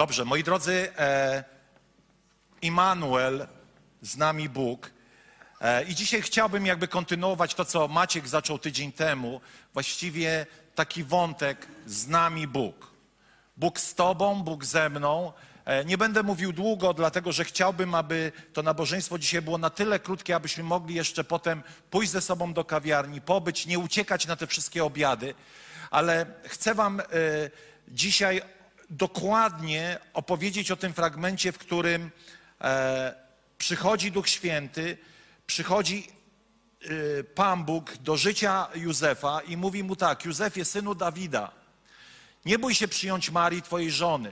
Dobrze, moi drodzy, e, Immanuel, z nami Bóg. E, I dzisiaj chciałbym jakby kontynuować to, co Maciek zaczął tydzień temu, właściwie taki wątek z nami Bóg. Bóg z Tobą, Bóg ze mną. E, nie będę mówił długo, dlatego że chciałbym, aby to nabożeństwo dzisiaj było na tyle krótkie, abyśmy mogli jeszcze potem pójść ze sobą do kawiarni, pobyć, nie uciekać na te wszystkie obiady. Ale chcę Wam e, dzisiaj dokładnie opowiedzieć o tym fragmencie, w którym e, przychodzi Duch Święty, przychodzi e, Pan Bóg do życia Józefa i mówi mu tak: Józefie, synu Dawida, nie bój się przyjąć Marii, twojej żony.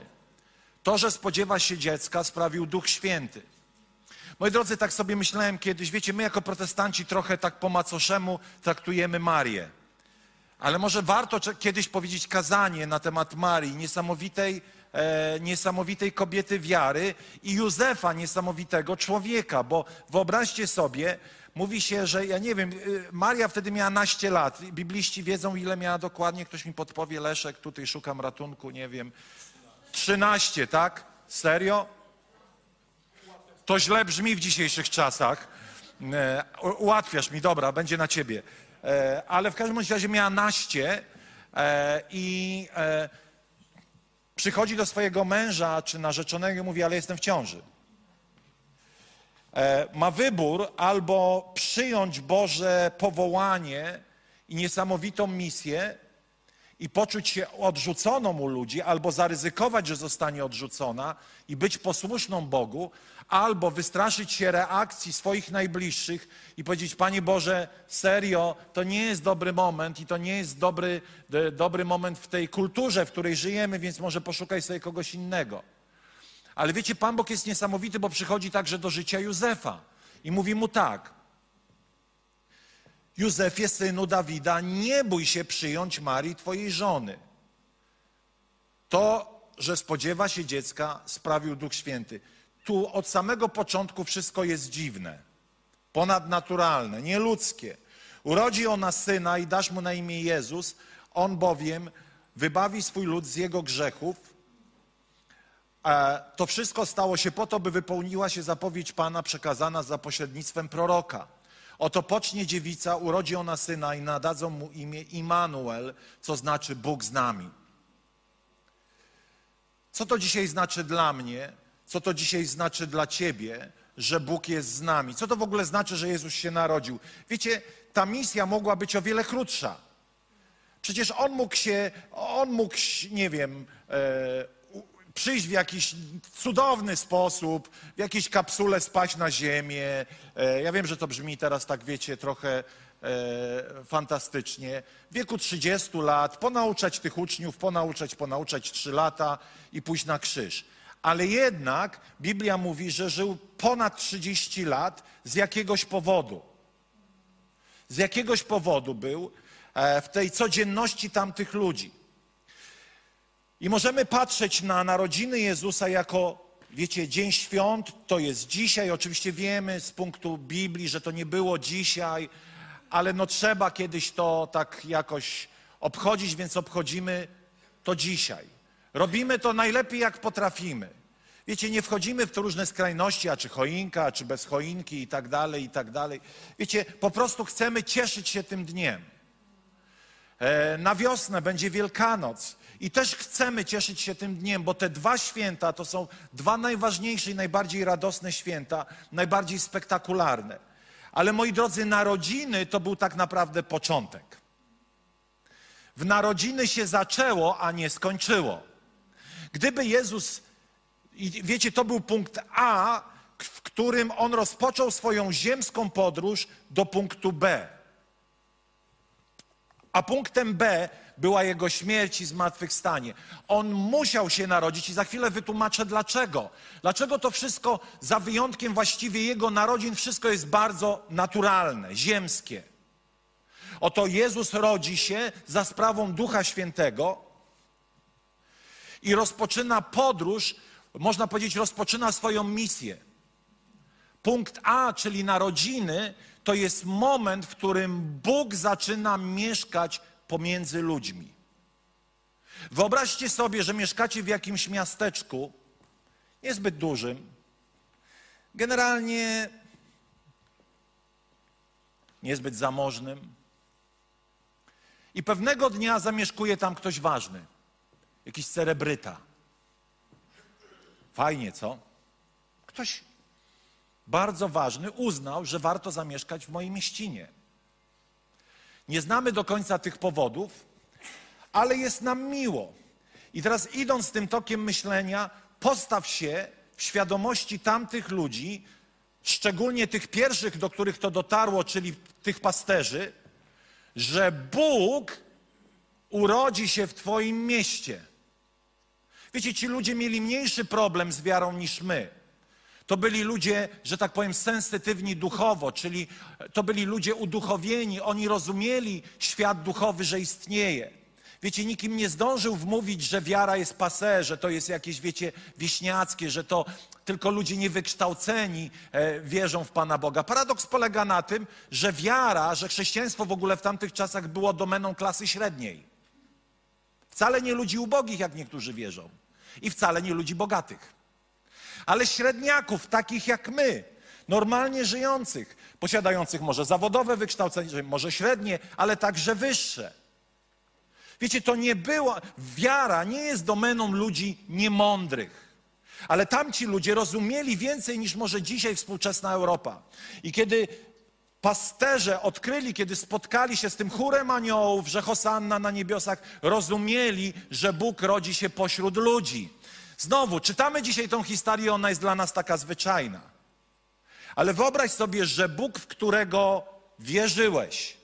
To, że spodziewa się dziecka, sprawił Duch Święty. Moi drodzy, tak sobie myślałem kiedyś, wiecie, my jako protestanci trochę tak po macoszemu traktujemy Marię. Ale może warto kiedyś powiedzieć kazanie na temat Marii, niesamowitej, e, niesamowitej kobiety wiary i Józefa, niesamowitego człowieka, bo wyobraźcie sobie, mówi się, że ja nie wiem, y, Maria wtedy miała naście lat. Bibliści wiedzą, ile miała dokładnie, ktoś mi podpowie, Leszek, tutaj szukam ratunku, nie wiem. 13, tak? Serio? To źle brzmi w dzisiejszych czasach. E, ułatwiasz mi, dobra, będzie na ciebie. E, ale w każdym razie miała naście e, i e, przychodzi do swojego męża czy narzeczonego i mówi, ale jestem w ciąży. Ma wybór albo przyjąć Boże powołanie i niesamowitą misję i poczuć się odrzuconą u ludzi, albo zaryzykować, że zostanie odrzucona i być posłuszną Bogu, albo wystraszyć się reakcji swoich najbliższych i powiedzieć: Panie Boże, serio, to nie jest dobry moment i to nie jest dobry, dobry moment w tej kulturze, w której żyjemy, więc może poszukaj sobie kogoś innego. Ale wiecie, Pan Bóg jest niesamowity, bo przychodzi także do życia Józefa i mówi mu tak: Józefie, synu Dawida, nie bój się przyjąć Marii, twojej żony. To, że spodziewa się dziecka, sprawił Duch Święty tu od samego początku wszystko jest dziwne, ponadnaturalne, nieludzkie. Urodzi ona syna i dasz mu na imię Jezus, on bowiem wybawi swój lud z jego grzechów. E, to wszystko stało się po to, by wypełniła się zapowiedź Pana przekazana za pośrednictwem proroka. Oto pocznie dziewica, urodzi ona syna i nadadzą mu imię Immanuel, co znaczy Bóg z nami. Co to dzisiaj znaczy dla mnie? co to dzisiaj znaczy dla ciebie, że Bóg jest z nami. Co to w ogóle znaczy, że Jezus się narodził? Wiecie, ta misja mogła być o wiele krótsza. Przecież on mógł się, on mógł, nie wiem, e, przyjść w jakiś cudowny sposób, w jakiejś kapsule spać na ziemię. E, ja wiem, że to brzmi teraz tak, wiecie, trochę e, fantastycznie. W wieku 30 lat ponauczać tych uczniów, ponauczać, ponauczać 3 lata i pójść na krzyż ale jednak Biblia mówi, że żył ponad 30 lat z jakiegoś powodu. Z jakiegoś powodu był e, w tej codzienności tamtych ludzi. I możemy patrzeć na narodziny Jezusa jako, wiecie, Dzień Świąt, to jest dzisiaj. Oczywiście wiemy z punktu Biblii, że to nie było dzisiaj, ale no trzeba kiedyś to tak jakoś obchodzić, więc obchodzimy to dzisiaj. Robimy to najlepiej, jak potrafimy. Wiecie, nie wchodzimy w to różne skrajności, a czy choinka, czy bez choinki i tak dalej, i tak dalej. Wiecie, po prostu chcemy cieszyć się tym dniem. E, na wiosnę będzie Wielkanoc i też chcemy cieszyć się tym dniem, bo te dwa święta to są dwa najważniejsze i najbardziej radosne święta, najbardziej spektakularne. Ale moi drodzy, narodziny to był tak naprawdę początek. W narodziny się zaczęło, a nie skończyło. Gdyby Jezus, wiecie, to był punkt A, w którym on rozpoczął swoją ziemską podróż do punktu B. A punktem B była jego śmierć i zmartwychwstanie. On musiał się narodzić i za chwilę wytłumaczę dlaczego. Dlaczego to wszystko, za wyjątkiem właściwie jego narodzin, wszystko jest bardzo naturalne, ziemskie. Oto Jezus rodzi się za sprawą Ducha Świętego i rozpoczyna podróż, można powiedzieć, rozpoczyna swoją misję. Punkt A, czyli narodziny, to jest moment, w którym Bóg zaczyna mieszkać pomiędzy ludźmi. Wyobraźcie sobie, że mieszkacie w jakimś miasteczku, niezbyt dużym, generalnie niezbyt zamożnym, i pewnego dnia zamieszkuje tam ktoś ważny, jakiś celebryta. Fajnie, co? Ktoś bardzo ważny uznał, że warto zamieszkać w mojej mieścinie. Nie znamy do końca tych powodów, ale jest nam miło. I teraz idąc tym tokiem myślenia, postaw się w świadomości tamtych ludzi, szczególnie tych pierwszych, do których to dotarło, czyli tych pasterzy, że Bóg urodzi się w Twoim mieście. Wiecie, ci ludzie mieli mniejszy problem z wiarą niż my. To byli ludzie, że tak powiem, sensytywni duchowo, czyli to byli ludzie uduchowieni, oni rozumieli świat duchowy, że istnieje. Wiecie, nikim nie zdążył wmówić, że wiara jest pase, że to jest jakieś, wiecie, wieśniackie, że to tylko ludzie niewykształceni e, wierzą w Pana Boga. Paradoks polega na tym, że wiara, że chrześcijaństwo w ogóle w tamtych czasach było domeną klasy średniej. Wcale nie ludzi ubogich, jak niektórzy wierzą. I wcale nie ludzi bogatych. Ale średniaków, takich jak my, normalnie żyjących, posiadających może zawodowe wykształcenie, może średnie, ale także wyższe. Wiecie, to nie była, wiara nie jest domeną ludzi niemądrych. Ale tamci ludzie rozumieli więcej niż może dzisiaj współczesna Europa. I kiedy pasterze odkryli, kiedy spotkali się z tym chórem aniołów, że Hosanna na niebiosach, rozumieli, że Bóg rodzi się pośród ludzi. Znowu, czytamy dzisiaj tą historię, ona jest dla nas taka zwyczajna. Ale wyobraź sobie, że Bóg, w którego wierzyłeś,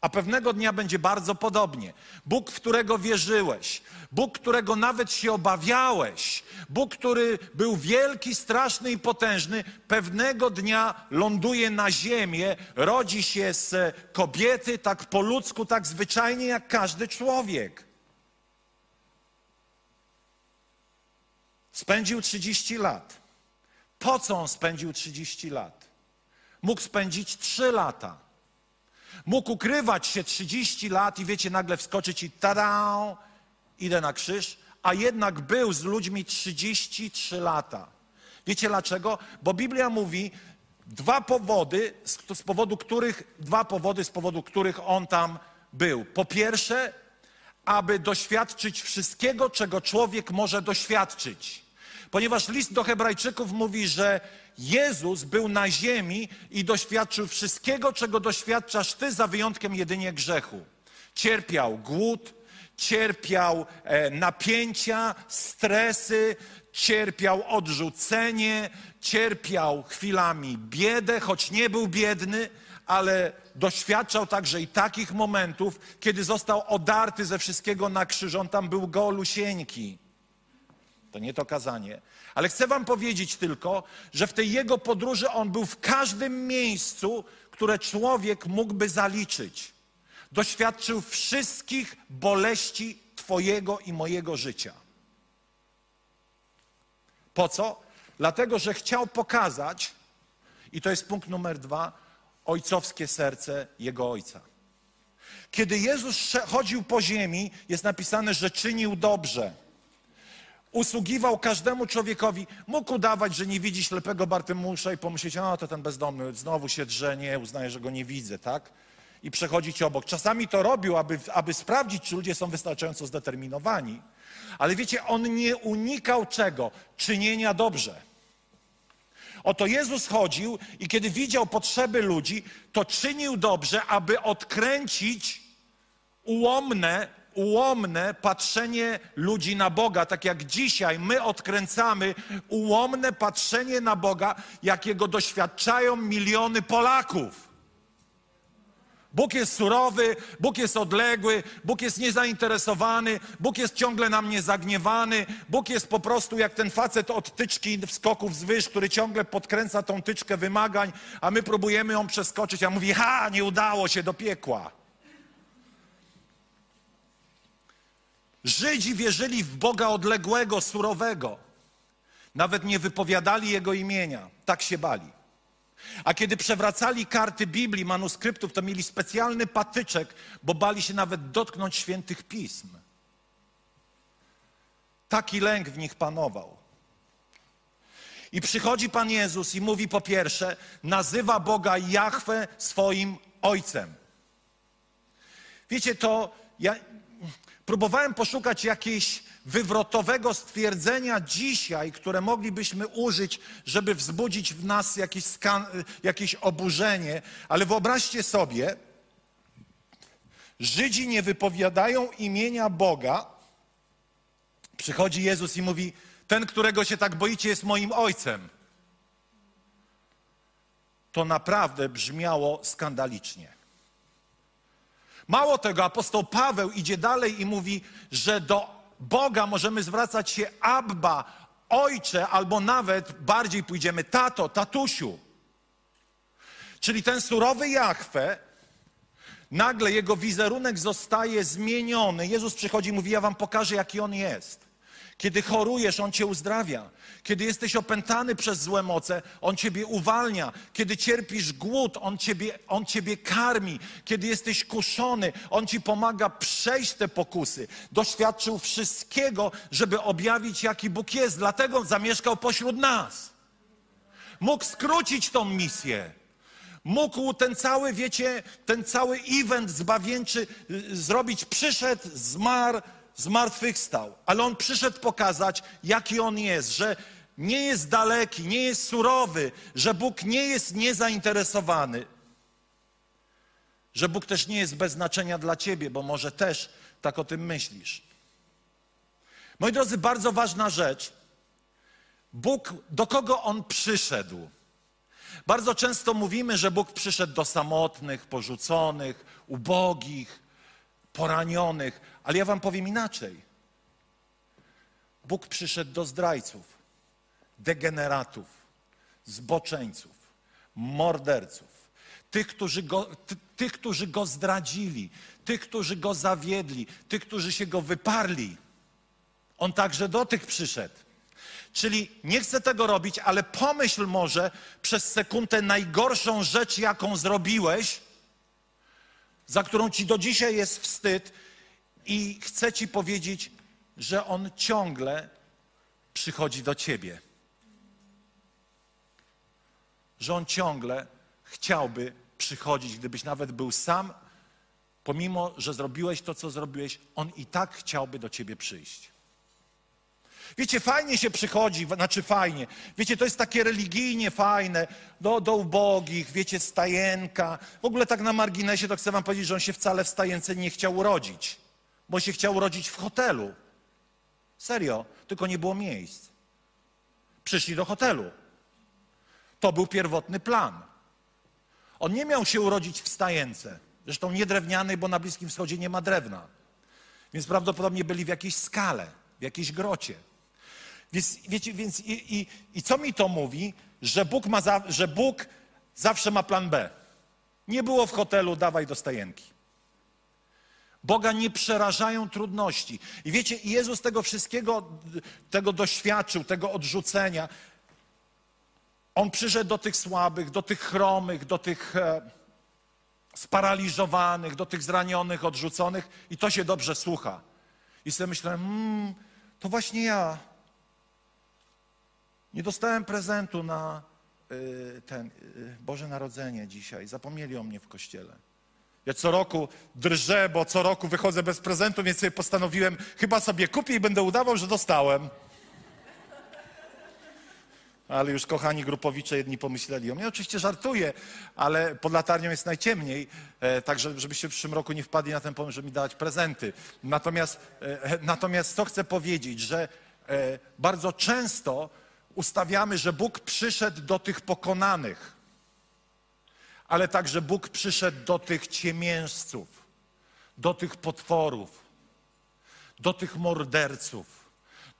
a pewnego dnia będzie bardzo podobnie. Bóg, w którego wierzyłeś, Bóg, którego nawet się obawiałeś, Bóg, który był wielki, straszny i potężny, pewnego dnia ląduje na ziemię, rodzi się z kobiety, tak po ludzku, tak zwyczajnie jak każdy człowiek. Spędził 30 lat. Po co on spędził 30 lat? Mógł spędzić 3 lata. Mógł ukrywać się 30 lat i wiecie, nagle wskoczyć i tada, idę na krzyż, a jednak był z ludźmi 33 lata. Wiecie dlaczego? Bo Biblia mówi dwa powody, z powodu których, dwa powody, z powodu których on tam był. Po pierwsze, aby doświadczyć wszystkiego, czego człowiek może doświadczyć. Ponieważ list do Hebrajczyków mówi, że Jezus był na ziemi i doświadczył wszystkiego, czego doświadczasz ty, za wyjątkiem jedynie grzechu. Cierpiał głód, cierpiał e, napięcia, stresy, cierpiał odrzucenie, cierpiał chwilami biedę, choć nie był biedny, ale doświadczał także i takich momentów, kiedy został odarty ze wszystkiego na krzyż. On tam był golusieńki. To nie to kazanie. Ale chcę Wam powiedzieć tylko, że w tej jego podróży on był w każdym miejscu, które człowiek mógłby zaliczyć. Doświadczył wszystkich boleści Twojego i mojego życia. Po co? Dlatego, że chciał pokazać, i to jest punkt numer dwa, ojcowskie serce jego ojca. Kiedy Jezus chodził po ziemi, jest napisane, że czynił dobrze usługiwał każdemu człowiekowi, mógł udawać, że nie widzi ślepego Bartymusza i pomyśleć, o to ten bezdomny znowu się drze, nie, uznaje, że go nie widzę, tak? I przechodzić obok. Czasami to robił, aby, aby sprawdzić, czy ludzie są wystarczająco zdeterminowani. Ale wiecie, on nie unikał czego? Czynienia dobrze. Oto Jezus chodził i kiedy widział potrzeby ludzi, to czynił dobrze, aby odkręcić ułomne ułomne patrzenie ludzi na Boga, tak jak dzisiaj my odkręcamy ułomne patrzenie na Boga, jakiego doświadczają miliony Polaków. Bóg jest surowy, Bóg jest odległy, Bóg jest niezainteresowany, Bóg jest ciągle na mnie zagniewany, Bóg jest po prostu jak ten facet od tyczki skoków z wyż, który ciągle podkręca tą tyczkę wymagań, a my próbujemy ją przeskoczyć, a mówi, ha, nie udało się do piekła. Żydzi wierzyli w Boga odległego, surowego. Nawet nie wypowiadali Jego imienia. Tak się bali. A kiedy przewracali karty Biblii, manuskryptów, to mieli specjalny patyczek, bo bali się nawet dotknąć świętych pism. Taki lęk w nich panował. I przychodzi Pan Jezus i mówi po pierwsze, nazywa Boga Jahwe swoim Ojcem. Wiecie, to ja próbowałem poszukać jakiegoś wywrotowego stwierdzenia dzisiaj, które moglibyśmy użyć, żeby wzbudzić w nas jakieś, jakieś oburzenie, ale wyobraźcie sobie, Żydzi nie wypowiadają imienia Boga. Przychodzi Jezus i mówi: Ten, którego się tak boicie, jest moim ojcem. To naprawdę brzmiało skandalicznie. Mało tego, apostoł Paweł idzie dalej i mówi, że do Boga możemy zwracać się Abba, Ojcze, albo nawet bardziej pójdziemy tato, tatusiu. Czyli ten surowy Jachwę, nagle jego wizerunek zostaje zmieniony. Jezus przychodzi i mówi: Ja wam pokażę, jaki on jest. Kiedy chorujesz, On cię uzdrawia. Kiedy jesteś opętany przez złe moce, On ciebie uwalnia. Kiedy cierpisz głód, On ciebie, on ciebie karmi. Kiedy jesteś kuszony, On ci pomaga przejść te pokusy. Doświadczył wszystkiego, żeby objawić, jaki Bóg jest. Dlatego zamieszkał pośród nas. Mógł skrócić tą misję. Mógł ten cały, wiecie, ten cały event zbawieńczy y, zrobić. Przyszedł, zmarł, zmartwychwstał. Ale on przyszedł pokazać, jaki on jest, że nie jest daleki, nie jest surowy, że Bóg nie jest niezainteresowany, że Bóg też nie jest bez znaczenia dla ciebie, bo może też tak o tym myślisz. Moi drodzy, bardzo ważna rzecz. Bóg, do kogo on przyszedł? Bardzo często mówimy, że Bóg przyszedł do samotnych, porzuconych, ubogich, poranionych, ale ja wam powiem inaczej. Bóg przyszedł do zdrajców, degeneratów, zboczeńców, morderców, tych którzy, go, ty, tych, którzy go zdradzili, tych, którzy go zawiedli, tych, którzy się go wyparli. On także do tych przyszedł. Czyli nie chcę tego robić, ale pomyśl może przez sekundę najgorszą rzecz, jaką zrobiłeś, za którą ci do dzisiaj jest wstyd, i chcę ci powiedzieć, że on ciągle przychodzi do ciebie. Że on ciągle chciałby przychodzić, gdybyś nawet był sam, pomimo że zrobiłeś to, co zrobiłeś, on i tak chciałby do ciebie przyjść. Wiecie, fajnie się przychodzi, znaczy fajnie. Wiecie, to jest takie religijnie fajne, do, do ubogich, wiecie, stajenka. W ogóle tak na marginesie to chcę wam powiedzieć, że on się wcale w stajence nie chciał urodzić, bo się chciał urodzić w hotelu. Serio, tylko nie było miejsc. Przyszli do hotelu. To był pierwotny plan. On nie miał się urodzić w stajence. Zresztą nie drewnianej, bo na Bliskim Wschodzie nie ma drewna. Więc prawdopodobnie byli w jakiejś skale, w jakiejś grocie. Więc, wiecie, więc i, i, i co mi to mówi? Że Bóg, ma za, że Bóg zawsze ma plan B. Nie było w hotelu, dawaj do stajenki. Boga nie przerażają trudności. I wiecie, Jezus tego wszystkiego, tego doświadczył, tego odrzucenia. On przyszedł do tych słabych, do tych chromych, do tych e, sparaliżowanych, do tych zranionych, odrzuconych i to się dobrze słucha. I sobie myślałem, mmm, to właśnie ja. Nie dostałem prezentu na y, ten y, Boże Narodzenie dzisiaj. Zapomnieli o mnie w kościele. Ja co roku drżę, bo co roku wychodzę bez prezentu, więc sobie postanowiłem, chyba sobie kupię i będę udawał, że dostałem. Ale już kochani grupowicze jedni pomyśleli o mnie. Oczywiście żartuję, ale pod latarnią jest najciemniej, e, tak żebyście w przyszłym roku nie wpadli na ten pomysł, żeby mi dawać prezenty. Natomiast, e, natomiast co chcę powiedzieć, że e, bardzo często ustawiamy, że Bóg przyszedł do tych pokonanych. Ale także Bóg przyszedł do tych ciemiężców, do tych potworów, do tych morderców,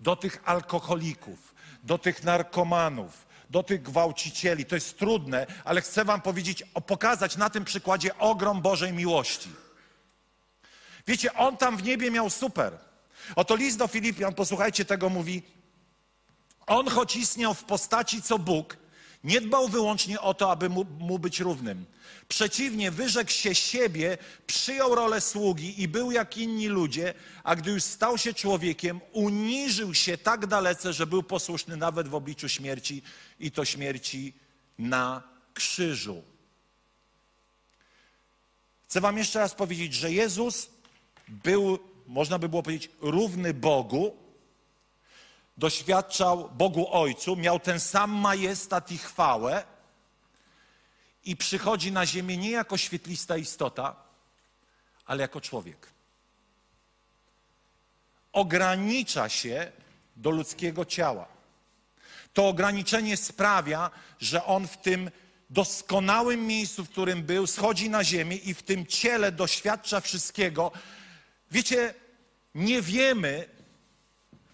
do tych alkoholików, do tych narkomanów, do tych gwałcicieli. To jest trudne, ale chcę Wam powiedzieć, pokazać na tym przykładzie ogrom Bożej miłości. Wiecie, on tam w niebie miał super. Oto list do Filipian, posłuchajcie tego, mówi: On, choć istniał w postaci co Bóg, nie dbał wyłącznie o to, aby mu, mu być równym. Przeciwnie, wyrzekł się siebie, przyjął rolę sługi i był jak inni ludzie, a gdy już stał się człowiekiem, uniżył się tak dalece, że był posłuszny nawet w obliczu śmierci i to śmierci na krzyżu. Chcę Wam jeszcze raz powiedzieć, że Jezus był, można by było powiedzieć, równy Bogu, doświadczał Bogu Ojcu, miał ten sam majestat i chwałę i przychodzi na ziemię nie jako świetlista istota, ale jako człowiek. Ogranicza się do ludzkiego ciała. To ograniczenie sprawia, że on w tym doskonałym miejscu, w którym był, schodzi na ziemię i w tym ciele doświadcza wszystkiego. Wiecie, nie wiemy,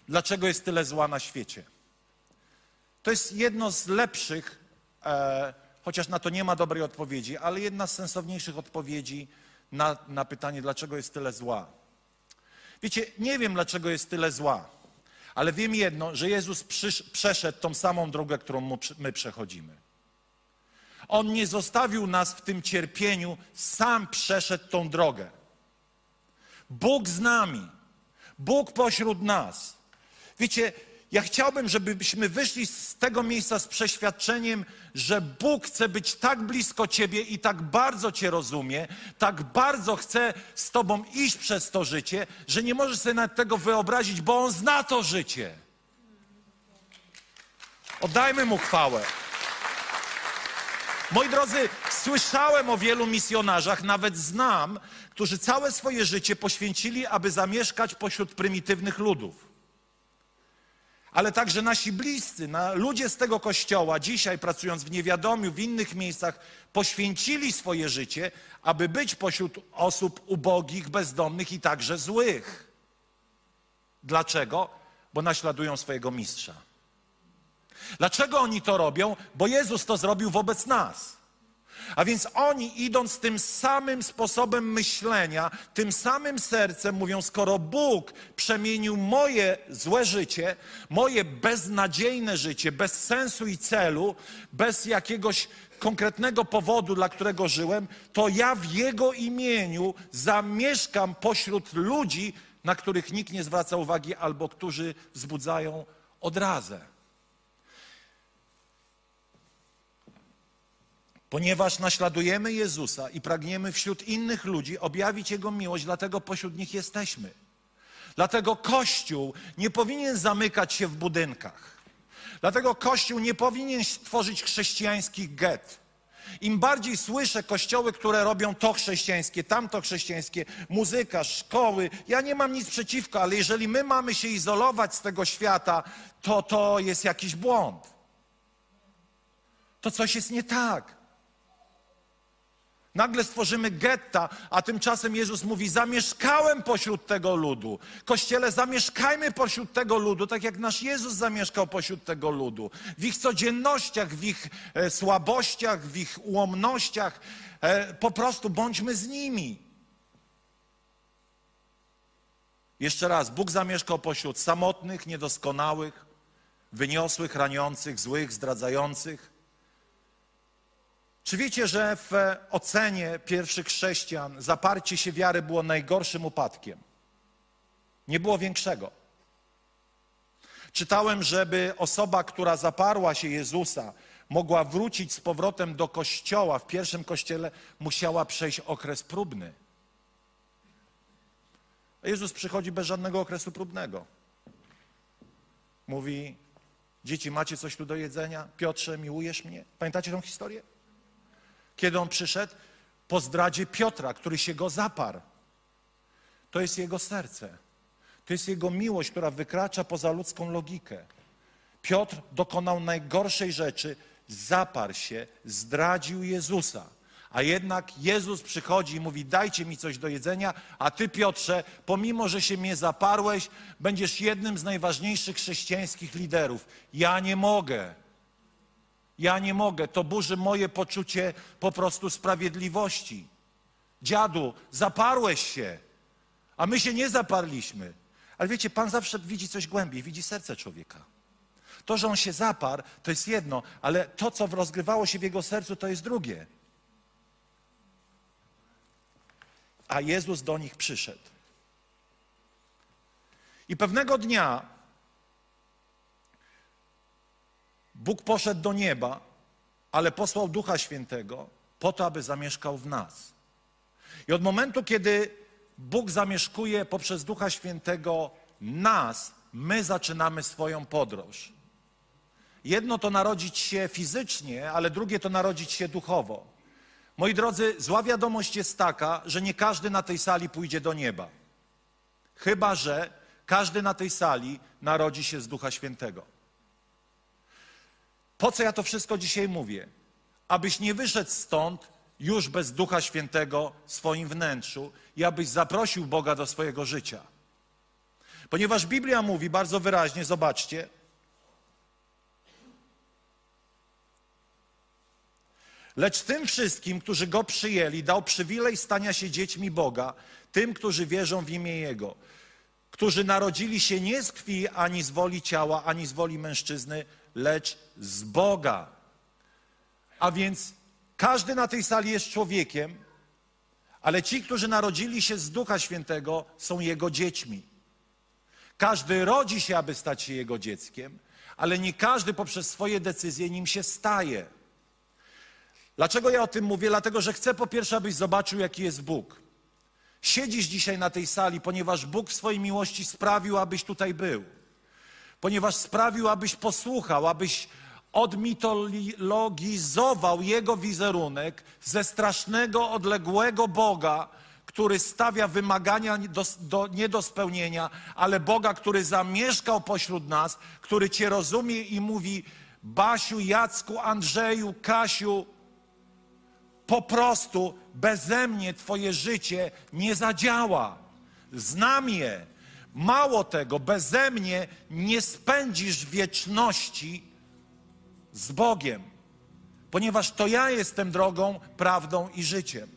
dlaczego jest tyle zła na świecie. To jest jedno z lepszych, e, chociaż na to nie ma dobrej odpowiedzi, ale jedna z sensowniejszych odpowiedzi na, na pytanie, dlaczego jest tyle zła. Wiecie, nie wiem, dlaczego jest tyle zła, ale wiem jedno, że Jezus przysz, przeszedł tą samą drogę, którą mu, my przechodzimy. On nie zostawił nas w tym cierpieniu, sam przeszedł tą drogę. Bóg z nami, Bóg pośród nas. Wiecie, ja chciałbym, żebyśmy wyszli z tego miejsca z przeświadczeniem, że Bóg chce być tak blisko Ciebie i tak bardzo Cię rozumie, tak bardzo chce z Tobą iść przez to życie, że nie możesz sobie nawet tego wyobrazić, bo On zna to życie. Oddajmy Mu chwałę. Moi drodzy, słyszałem o wielu misjonarzach, nawet znam, którzy całe swoje życie poświęcili, aby zamieszkać pośród prymitywnych ludów. Ale także nasi bliscy, na, ludzie z tego kościoła, dzisiaj pracując w niewiadomiu, w innych miejscach, poświęcili swoje życie, aby być pośród osób ubogich, bezdomnych i także złych. Dlaczego? Bo naśladują swojego mistrza. Dlaczego oni to robią? Bo Jezus to zrobił wobec nas. A więc oni idąc tym samym sposobem myślenia, tym samym sercem mówią, skoro Bóg przemienił moje złe życie, moje beznadziejne życie, bez sensu i celu, bez jakiegoś konkretnego powodu, dla którego żyłem, to ja w Jego imieniu zamieszkam pośród ludzi, na których nikt nie zwraca uwagi albo którzy wzbudzają odrazę. Ponieważ naśladujemy Jezusa i pragniemy wśród innych ludzi objawić Jego miłość, dlatego pośród nich jesteśmy. Dlatego Kościół nie powinien zamykać się w budynkach. Dlatego Kościół nie powinien tworzyć chrześcijańskich get. Im bardziej słyszę kościoły, które robią to chrześcijańskie, tamto chrześcijańskie, muzyka, szkoły, ja nie mam nic przeciwko, ale jeżeli my mamy się izolować z tego świata, to to jest jakiś błąd. To coś jest nie tak. Nagle stworzymy getta, a tymczasem Jezus mówi: Zamieszkałem pośród tego ludu. Kościele, zamieszkajmy pośród tego ludu, tak jak nasz Jezus zamieszkał pośród tego ludu. W ich codziennościach, w ich e, słabościach, w ich ułomnościach. E, po prostu bądźmy z nimi. Jeszcze raz, Bóg zamieszkał pośród samotnych, niedoskonałych, wyniosłych, raniących, złych, zdradzających. Czy wiecie, że w ocenie pierwszych chrześcijan zaparcie się wiary było najgorszym upadkiem? Nie było większego. Czytałem, żeby osoba, która zaparła się Jezusa, mogła wrócić z powrotem do kościoła, w pierwszym kościele musiała przejść okres próbny. A Jezus przychodzi bez żadnego okresu próbnego. Mówi: Dzieci, macie coś tu do jedzenia? Piotrze, miłujesz mnie? Pamiętacie tą historię? Kiedy on przyszedł? Po zdradzie Piotra, który się go zaparł. To jest jego serce. To jest jego miłość, która wykracza poza ludzką logikę. Piotr dokonał najgorszej rzeczy, zaparł się, zdradził Jezusa. A jednak Jezus przychodzi i mówi: Dajcie mi coś do jedzenia, a ty, Piotrze, pomimo że się mnie zaparłeś, będziesz jednym z najważniejszych chrześcijańskich liderów. Ja nie mogę. Ja nie mogę. To burzy moje poczucie po prostu sprawiedliwości. Dziadu, zaparłeś się, a my się nie zaparliśmy. Ale wiecie, Pan zawsze widzi coś głębiej, widzi serce człowieka. To, że on się zaparł, to jest jedno, ale to, co rozgrywało się w jego sercu, to jest drugie. A Jezus do nich przyszedł. I pewnego dnia Bóg poszedł do nieba, ale posłał Ducha Świętego po to, aby zamieszkał w nas. I od momentu, kiedy Bóg zamieszkuje poprzez Ducha Świętego nas, my zaczynamy swoją podróż. Jedno to narodzić się fizycznie, ale drugie to narodzić się duchowo. Moi drodzy, zła wiadomość jest taka, że nie każdy na tej sali pójdzie do nieba. Chyba, że każdy na tej sali narodzi się z Ducha Świętego. Po co ja to wszystko dzisiaj mówię? Abyś nie wyszedł stąd już bez Ducha Świętego w swoim wnętrzu i abyś zaprosił Boga do swojego życia. Ponieważ Biblia mówi bardzo wyraźnie, zobaczcie, Lecz tym wszystkim, którzy Go przyjęli, dał przywilej stania się dziećmi Boga, tym, którzy wierzą w imię Jego, którzy narodzili się nie z krwi, ani z woli ciała, ani z woli mężczyzny, lecz z Boga. A więc każdy na tej sali jest człowiekiem, ale ci, którzy narodzili się z Ducha Świętego, są Jego dziećmi. Każdy rodzi się, aby stać się Jego dzieckiem, ale nie każdy poprzez swoje decyzje nim się staje. Dlaczego ja o tym mówię? Dlatego, że chcę po pierwsze, abyś zobaczył, jaki jest Bóg. Siedzisz dzisiaj na tej sali, ponieważ Bóg w swojej miłości sprawił, abyś tutaj był. Ponieważ sprawił, abyś posłuchał, abyś odmitologizował Jego wizerunek ze strasznego, odległego Boga, który stawia wymagania do, do, nie do spełnienia, ale Boga, który zamieszkał pośród nas, który Cię rozumie i mówi: Basiu, Jacku, Andrzeju, Kasiu, po prostu beze mnie Twoje życie nie zadziała. Znam je. Mało tego, beze mnie nie spędzisz wieczności z Bogiem, ponieważ to ja jestem drogą, prawdą i życiem.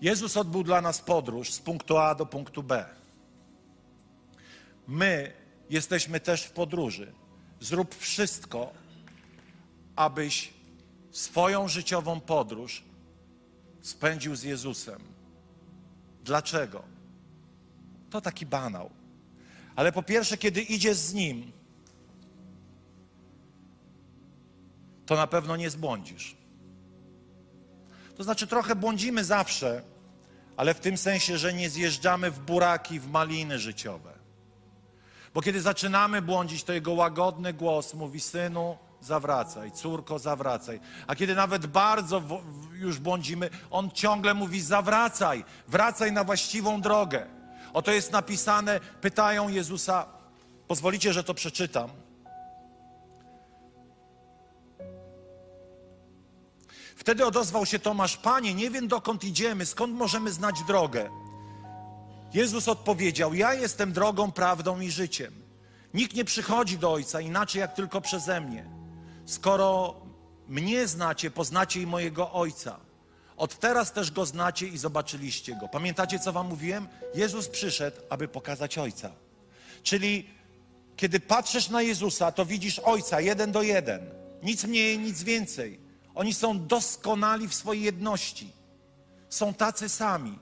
Jezus odbył dla nas podróż z punktu A do punktu B. My jesteśmy też w podróży. Zrób wszystko, abyś swoją życiową podróż spędził z Jezusem. Dlaczego? To taki banał. Ale po pierwsze, kiedy idziesz z Nim, to na pewno nie zbłądzisz. To znaczy, trochę błądzimy zawsze, ale w tym sensie, że nie zjeżdżamy w buraki, w maliny życiowe. Bo kiedy zaczynamy błądzić, to jego łagodny głos mówi: Synu, zawracaj, córko, zawracaj. A kiedy nawet bardzo już błądzimy, on ciągle mówi: zawracaj, wracaj na właściwą drogę. Oto jest napisane, pytają Jezusa, pozwolicie, że to przeczytam. Wtedy odezwał się Tomasz: Panie, nie wiem dokąd idziemy, skąd możemy znać drogę. Jezus odpowiedział: Ja jestem drogą, prawdą i życiem. Nikt nie przychodzi do Ojca inaczej jak tylko przeze mnie. Skoro mnie znacie, poznacie i mojego Ojca. Od teraz też go znacie i zobaczyliście go. Pamiętacie, co wam mówiłem? Jezus przyszedł, aby pokazać Ojca. Czyli kiedy patrzysz na Jezusa, to widzisz Ojca jeden do jeden. Nic mniej, nic więcej. Oni są doskonali w swojej jedności. Są tacy sami.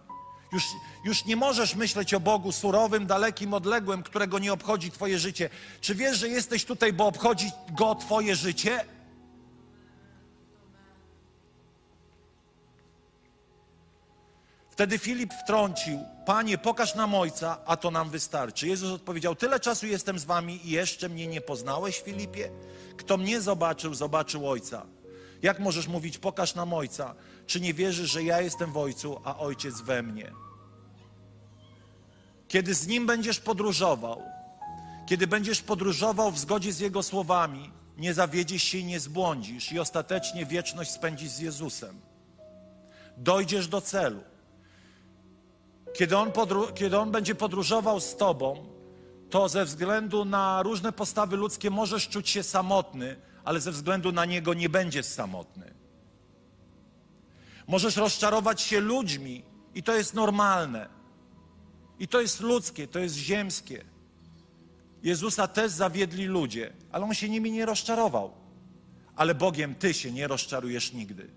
Już, już nie możesz myśleć o Bogu surowym, dalekim, odległym, którego nie obchodzi Twoje życie. Czy wiesz, że jesteś tutaj, bo obchodzi Go Twoje życie? Wtedy Filip wtrącił: Panie, pokaż nam ojca, a to nam wystarczy. Jezus odpowiedział: Tyle czasu jestem z wami i jeszcze mnie nie poznałeś, Filipie? Kto mnie zobaczył, zobaczył ojca. Jak możesz mówić, pokaż nam ojca? Czy nie wierzysz, że ja jestem w ojcu, a ojciec we mnie? Kiedy z Nim będziesz podróżował, kiedy będziesz podróżował w zgodzie z Jego słowami, nie zawiedziesz się i nie zbłądzisz i ostatecznie wieczność spędzisz z Jezusem. Dojdziesz do celu. Kiedy on, kiedy on będzie podróżował z Tobą, to ze względu na różne postawy ludzkie możesz czuć się samotny, ale ze względu na Niego nie będziesz samotny. Możesz rozczarować się ludźmi i to jest normalne. I to jest ludzkie, to jest ziemskie. Jezusa też zawiedli ludzie, ale On się nimi nie rozczarował. Ale Bogiem Ty się nie rozczarujesz nigdy.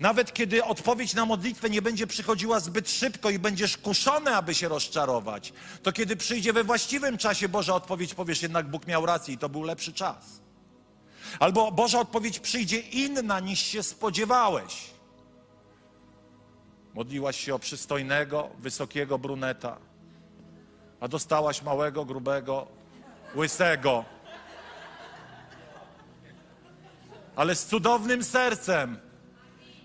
Nawet kiedy odpowiedź na modlitwę nie będzie przychodziła zbyt szybko i będziesz kuszony, aby się rozczarować, to kiedy przyjdzie we właściwym czasie Boża odpowiedź, powiesz jednak Bóg miał rację i to był lepszy czas. Albo Boża odpowiedź przyjdzie inna niż się spodziewałeś. Modliłaś się o przystojnego, wysokiego bruneta, a dostałaś małego, grubego, łysego. Ale z cudownym sercem.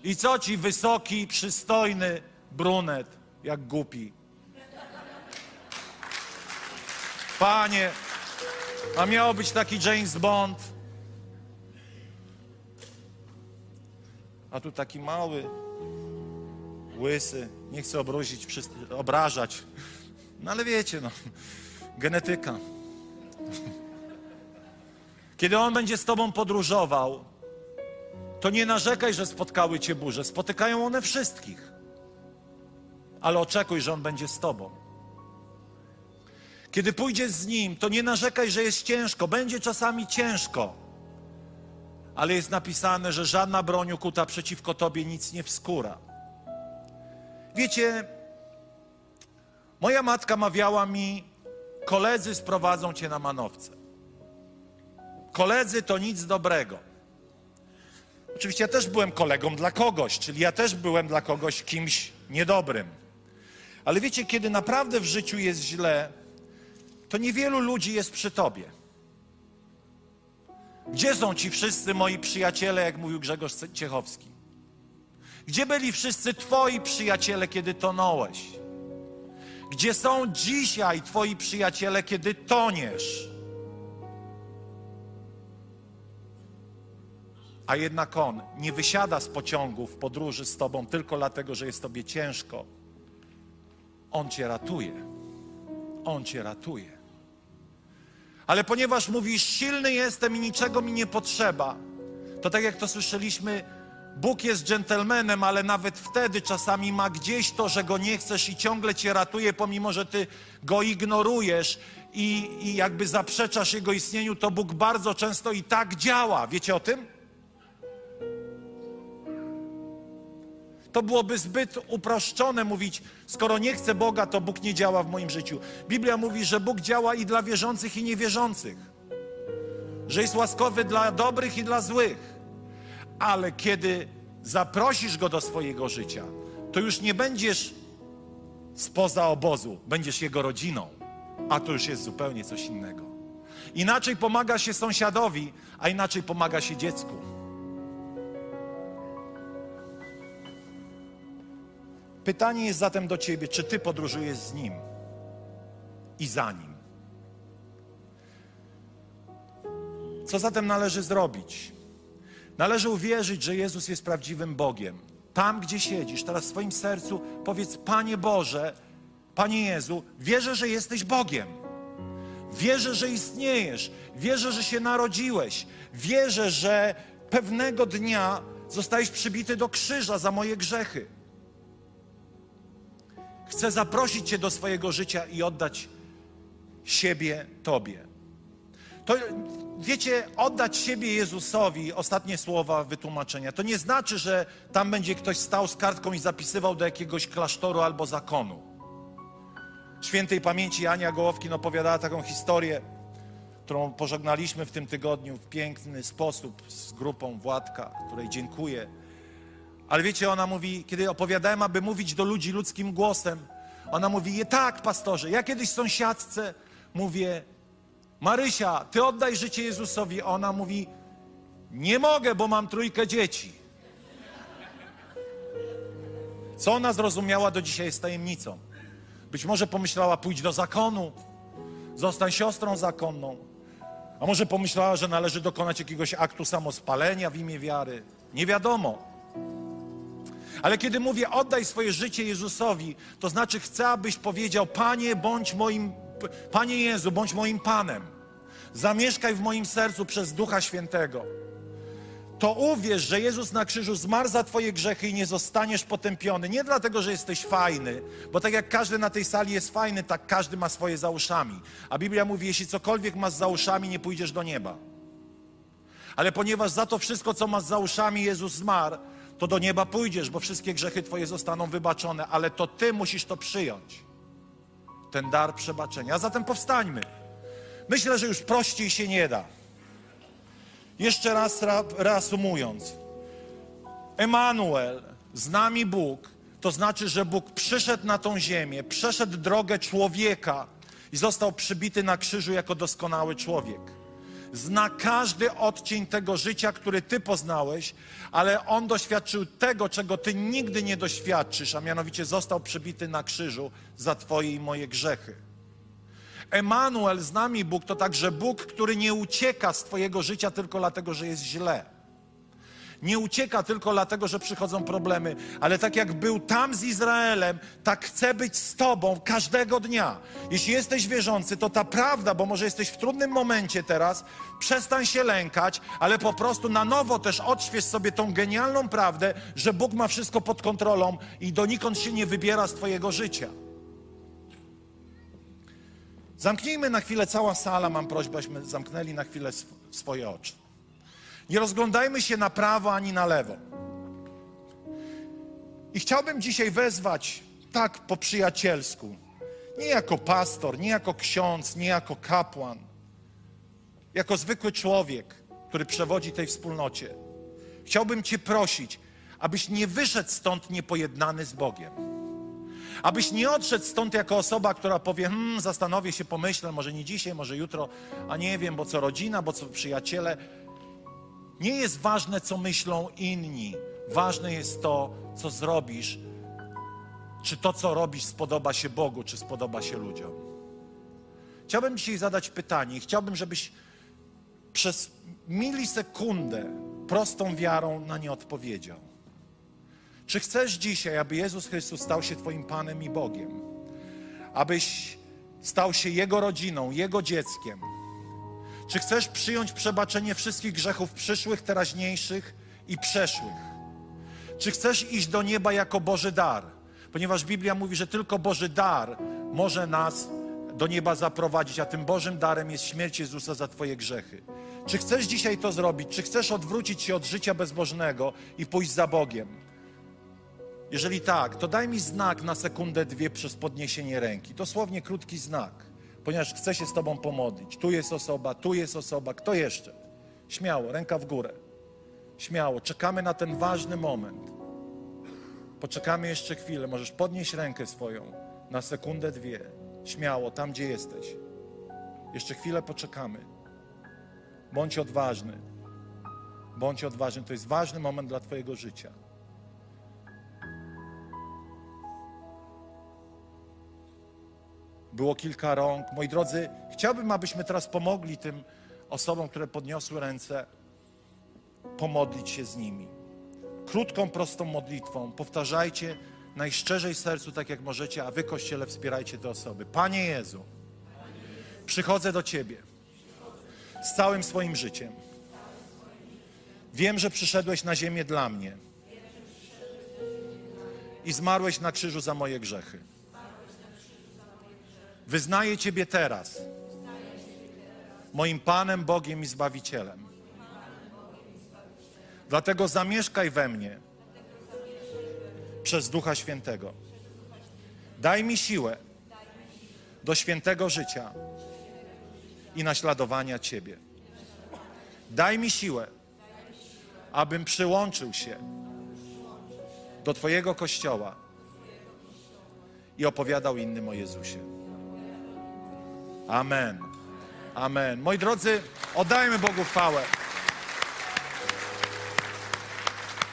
I co ci wysoki, przystojny brunet, jak głupi? Panie, a miał być taki James Bond. A tu taki mały, łysy. Nie chcę wszyscy- obrażać. No ale wiecie, no, genetyka. Kiedy on będzie z tobą podróżował, to nie narzekaj, że spotkały cię burze. Spotykają one wszystkich. Ale oczekuj, że on będzie z tobą. Kiedy pójdziesz z nim, to nie narzekaj, że jest ciężko. Będzie czasami ciężko. Ale jest napisane, że żadna broń ukuta przeciwko tobie nic nie wskóra. Wiecie, moja matka mawiała mi, koledzy sprowadzą cię na manowce. Koledzy to nic dobrego. Oczywiście ja też byłem kolegą dla kogoś, czyli ja też byłem dla kogoś kimś niedobrym. Ale wiecie, kiedy naprawdę w życiu jest źle, to niewielu ludzi jest przy tobie. Gdzie są ci wszyscy moi przyjaciele, jak mówił Grzegorz Ciechowski? Gdzie byli wszyscy twoi przyjaciele, kiedy tonąłeś? Gdzie są dzisiaj twoi przyjaciele, kiedy toniesz? A jednak on nie wysiada z pociągu w podróży z tobą tylko dlatego, że jest tobie ciężko. On cię ratuje. On cię ratuje. Ale ponieważ mówisz, silny jestem i niczego mi nie potrzeba, to tak jak to słyszeliśmy, Bóg jest dżentelmenem, ale nawet wtedy czasami ma gdzieś to, że go nie chcesz i ciągle cię ratuje, pomimo że ty go ignorujesz i, i jakby zaprzeczasz jego istnieniu, to Bóg bardzo często i tak działa. Wiecie o tym? To byłoby zbyt uproszczone mówić, skoro nie chcę Boga, to Bóg nie działa w moim życiu. Biblia mówi, że Bóg działa i dla wierzących, i niewierzących. Że jest łaskowy dla dobrych i dla złych. Ale kiedy zaprosisz Go do swojego życia, to już nie będziesz spoza obozu, będziesz Jego rodziną. A to już jest zupełnie coś innego. Inaczej pomaga się sąsiadowi, a inaczej pomaga się dziecku. Pytanie jest zatem do ciebie, czy ty podróżujesz z nim i za nim? Co zatem należy zrobić? Należy uwierzyć, że Jezus jest prawdziwym Bogiem. Tam, gdzie siedzisz, teraz w swoim sercu powiedz: Panie Boże, Panie Jezu, wierzę, że jesteś Bogiem. Wierzę, że istniejesz. Wierzę, że się narodziłeś. Wierzę, że pewnego dnia zostałeś przybity do krzyża za moje grzechy. Chcę zaprosić Cię do swojego życia i oddać siebie Tobie. To wiecie, oddać siebie Jezusowi, ostatnie słowa wytłumaczenia, to nie znaczy, że tam będzie ktoś stał z kartką i zapisywał do jakiegoś klasztoru albo zakonu. Świętej pamięci Ania Gołowkin opowiadała taką historię, którą pożegnaliśmy w tym tygodniu w piękny sposób z grupą Władka, której dziękuję. Ale wiecie, ona mówi, kiedy opowiadałem, aby mówić do ludzi ludzkim głosem, ona mówi, tak, pastorze, ja kiedyś sąsiadce mówię, Marysia, ty oddaj życie Jezusowi. Ona mówi, nie mogę, bo mam trójkę dzieci. Co ona zrozumiała do dzisiaj jest tajemnicą. Być może pomyślała, pójdź do zakonu, zostań siostrą zakonną. A może pomyślała, że należy dokonać jakiegoś aktu samospalenia w imię wiary. Nie wiadomo. Ale kiedy mówię, oddaj swoje życie Jezusowi, to znaczy chcę, abyś powiedział, Panie, bądź moim, Panie Jezu, bądź moim Panem. Zamieszkaj w moim sercu przez Ducha Świętego. To uwierz, że Jezus na krzyżu zmarł za Twoje grzechy i nie zostaniesz potępiony. Nie dlatego, że jesteś fajny, bo tak jak każdy na tej sali jest fajny, tak każdy ma swoje za uszami. A Biblia mówi, jeśli cokolwiek masz za uszami, nie pójdziesz do nieba. Ale ponieważ za to wszystko, co masz za uszami, Jezus zmarł, to do nieba pójdziesz, bo wszystkie grzechy Twoje zostaną wybaczone, ale to Ty musisz to przyjąć. Ten dar przebaczenia. A zatem powstańmy. Myślę, że już prościej się nie da. Jeszcze raz ra- reasumując. Emanuel, z nami Bóg, to znaczy, że Bóg przyszedł na tą ziemię, przeszedł drogę człowieka i został przybity na krzyżu jako doskonały człowiek. Zna każdy odcień tego życia, który Ty poznałeś, ale On doświadczył tego, czego Ty nigdy nie doświadczysz, a mianowicie został przybity na krzyżu za Twoje i moje grzechy. Emanuel, z nami Bóg, to także Bóg, który nie ucieka z Twojego życia tylko dlatego, że jest źle. Nie ucieka tylko dlatego, że przychodzą problemy, ale tak jak był tam z Izraelem, tak chce być z Tobą każdego dnia. Jeśli jesteś wierzący, to ta prawda, bo może jesteś w trudnym momencie teraz, przestań się lękać, ale po prostu na nowo też odśwież sobie tą genialną prawdę, że Bóg ma wszystko pod kontrolą i donikąd się nie wybiera z Twojego życia. Zamknijmy na chwilę, cała sala, mam prośbę, abyśmy zamknęli na chwilę sw- swoje oczy. Nie rozglądajmy się na prawo ani na lewo. I chciałbym dzisiaj wezwać tak po przyjacielsku, nie jako pastor, nie jako ksiądz, nie jako kapłan, jako zwykły człowiek, który przewodzi tej wspólnocie. Chciałbym Cię prosić, abyś nie wyszedł stąd niepojednany z Bogiem. Abyś nie odszedł stąd jako osoba, która powie, hmm, zastanowię się, pomyślę, może nie dzisiaj, może jutro, a nie wiem, bo co rodzina, bo co przyjaciele. Nie jest ważne, co myślą inni. Ważne jest to, co zrobisz. Czy to, co robisz, spodoba się Bogu, czy spodoba się ludziom. Chciałbym dzisiaj zadać pytanie chciałbym, żebyś przez milisekundę prostą wiarą na nie odpowiedział. Czy chcesz dzisiaj, aby Jezus Chrystus stał się Twoim Panem i Bogiem? Abyś stał się Jego rodziną, Jego dzieckiem? Czy chcesz przyjąć przebaczenie wszystkich grzechów przyszłych, teraźniejszych i przeszłych? Czy chcesz iść do nieba jako Boży dar? Ponieważ Biblia mówi, że tylko Boży dar może nas do nieba zaprowadzić, a tym Bożym darem jest śmierć Jezusa za Twoje grzechy. Czy chcesz dzisiaj to zrobić? Czy chcesz odwrócić się od życia bezbożnego i pójść za Bogiem? Jeżeli tak, to daj mi znak na sekundę, dwie przez podniesienie ręki. Dosłownie krótki znak, ponieważ chcę się z Tobą pomodlić. Tu jest osoba, tu jest osoba. Kto jeszcze? Śmiało, ręka w górę. Śmiało, czekamy na ten ważny moment. Poczekamy jeszcze chwilę. Możesz podnieść rękę swoją na sekundę, dwie. Śmiało, tam gdzie jesteś. Jeszcze chwilę poczekamy. Bądź odważny. Bądź odważny. To jest ważny moment dla Twojego życia. Było kilka rąk. Moi drodzy, chciałbym, abyśmy teraz pomogli tym osobom, które podniosły ręce, pomodlić się z nimi. Krótką, prostą modlitwą. Powtarzajcie najszczerzej sercu, tak jak możecie, a wy, Kościele, wspierajcie te osoby. Panie Jezu, przychodzę do Ciebie z całym swoim życiem. Wiem, że przyszedłeś na ziemię dla mnie i zmarłeś na krzyżu za moje grzechy. Wyznaję Ciebie teraz moim Panem, Bogiem i Zbawicielem. Dlatego zamieszkaj we mnie przez Ducha Świętego. Daj mi siłę do świętego życia i naśladowania Ciebie. Daj mi siłę, abym przyłączył się do Twojego Kościoła i opowiadał innym o Jezusie. Amen. Amen. Moi drodzy, oddajmy Bogu chwałę.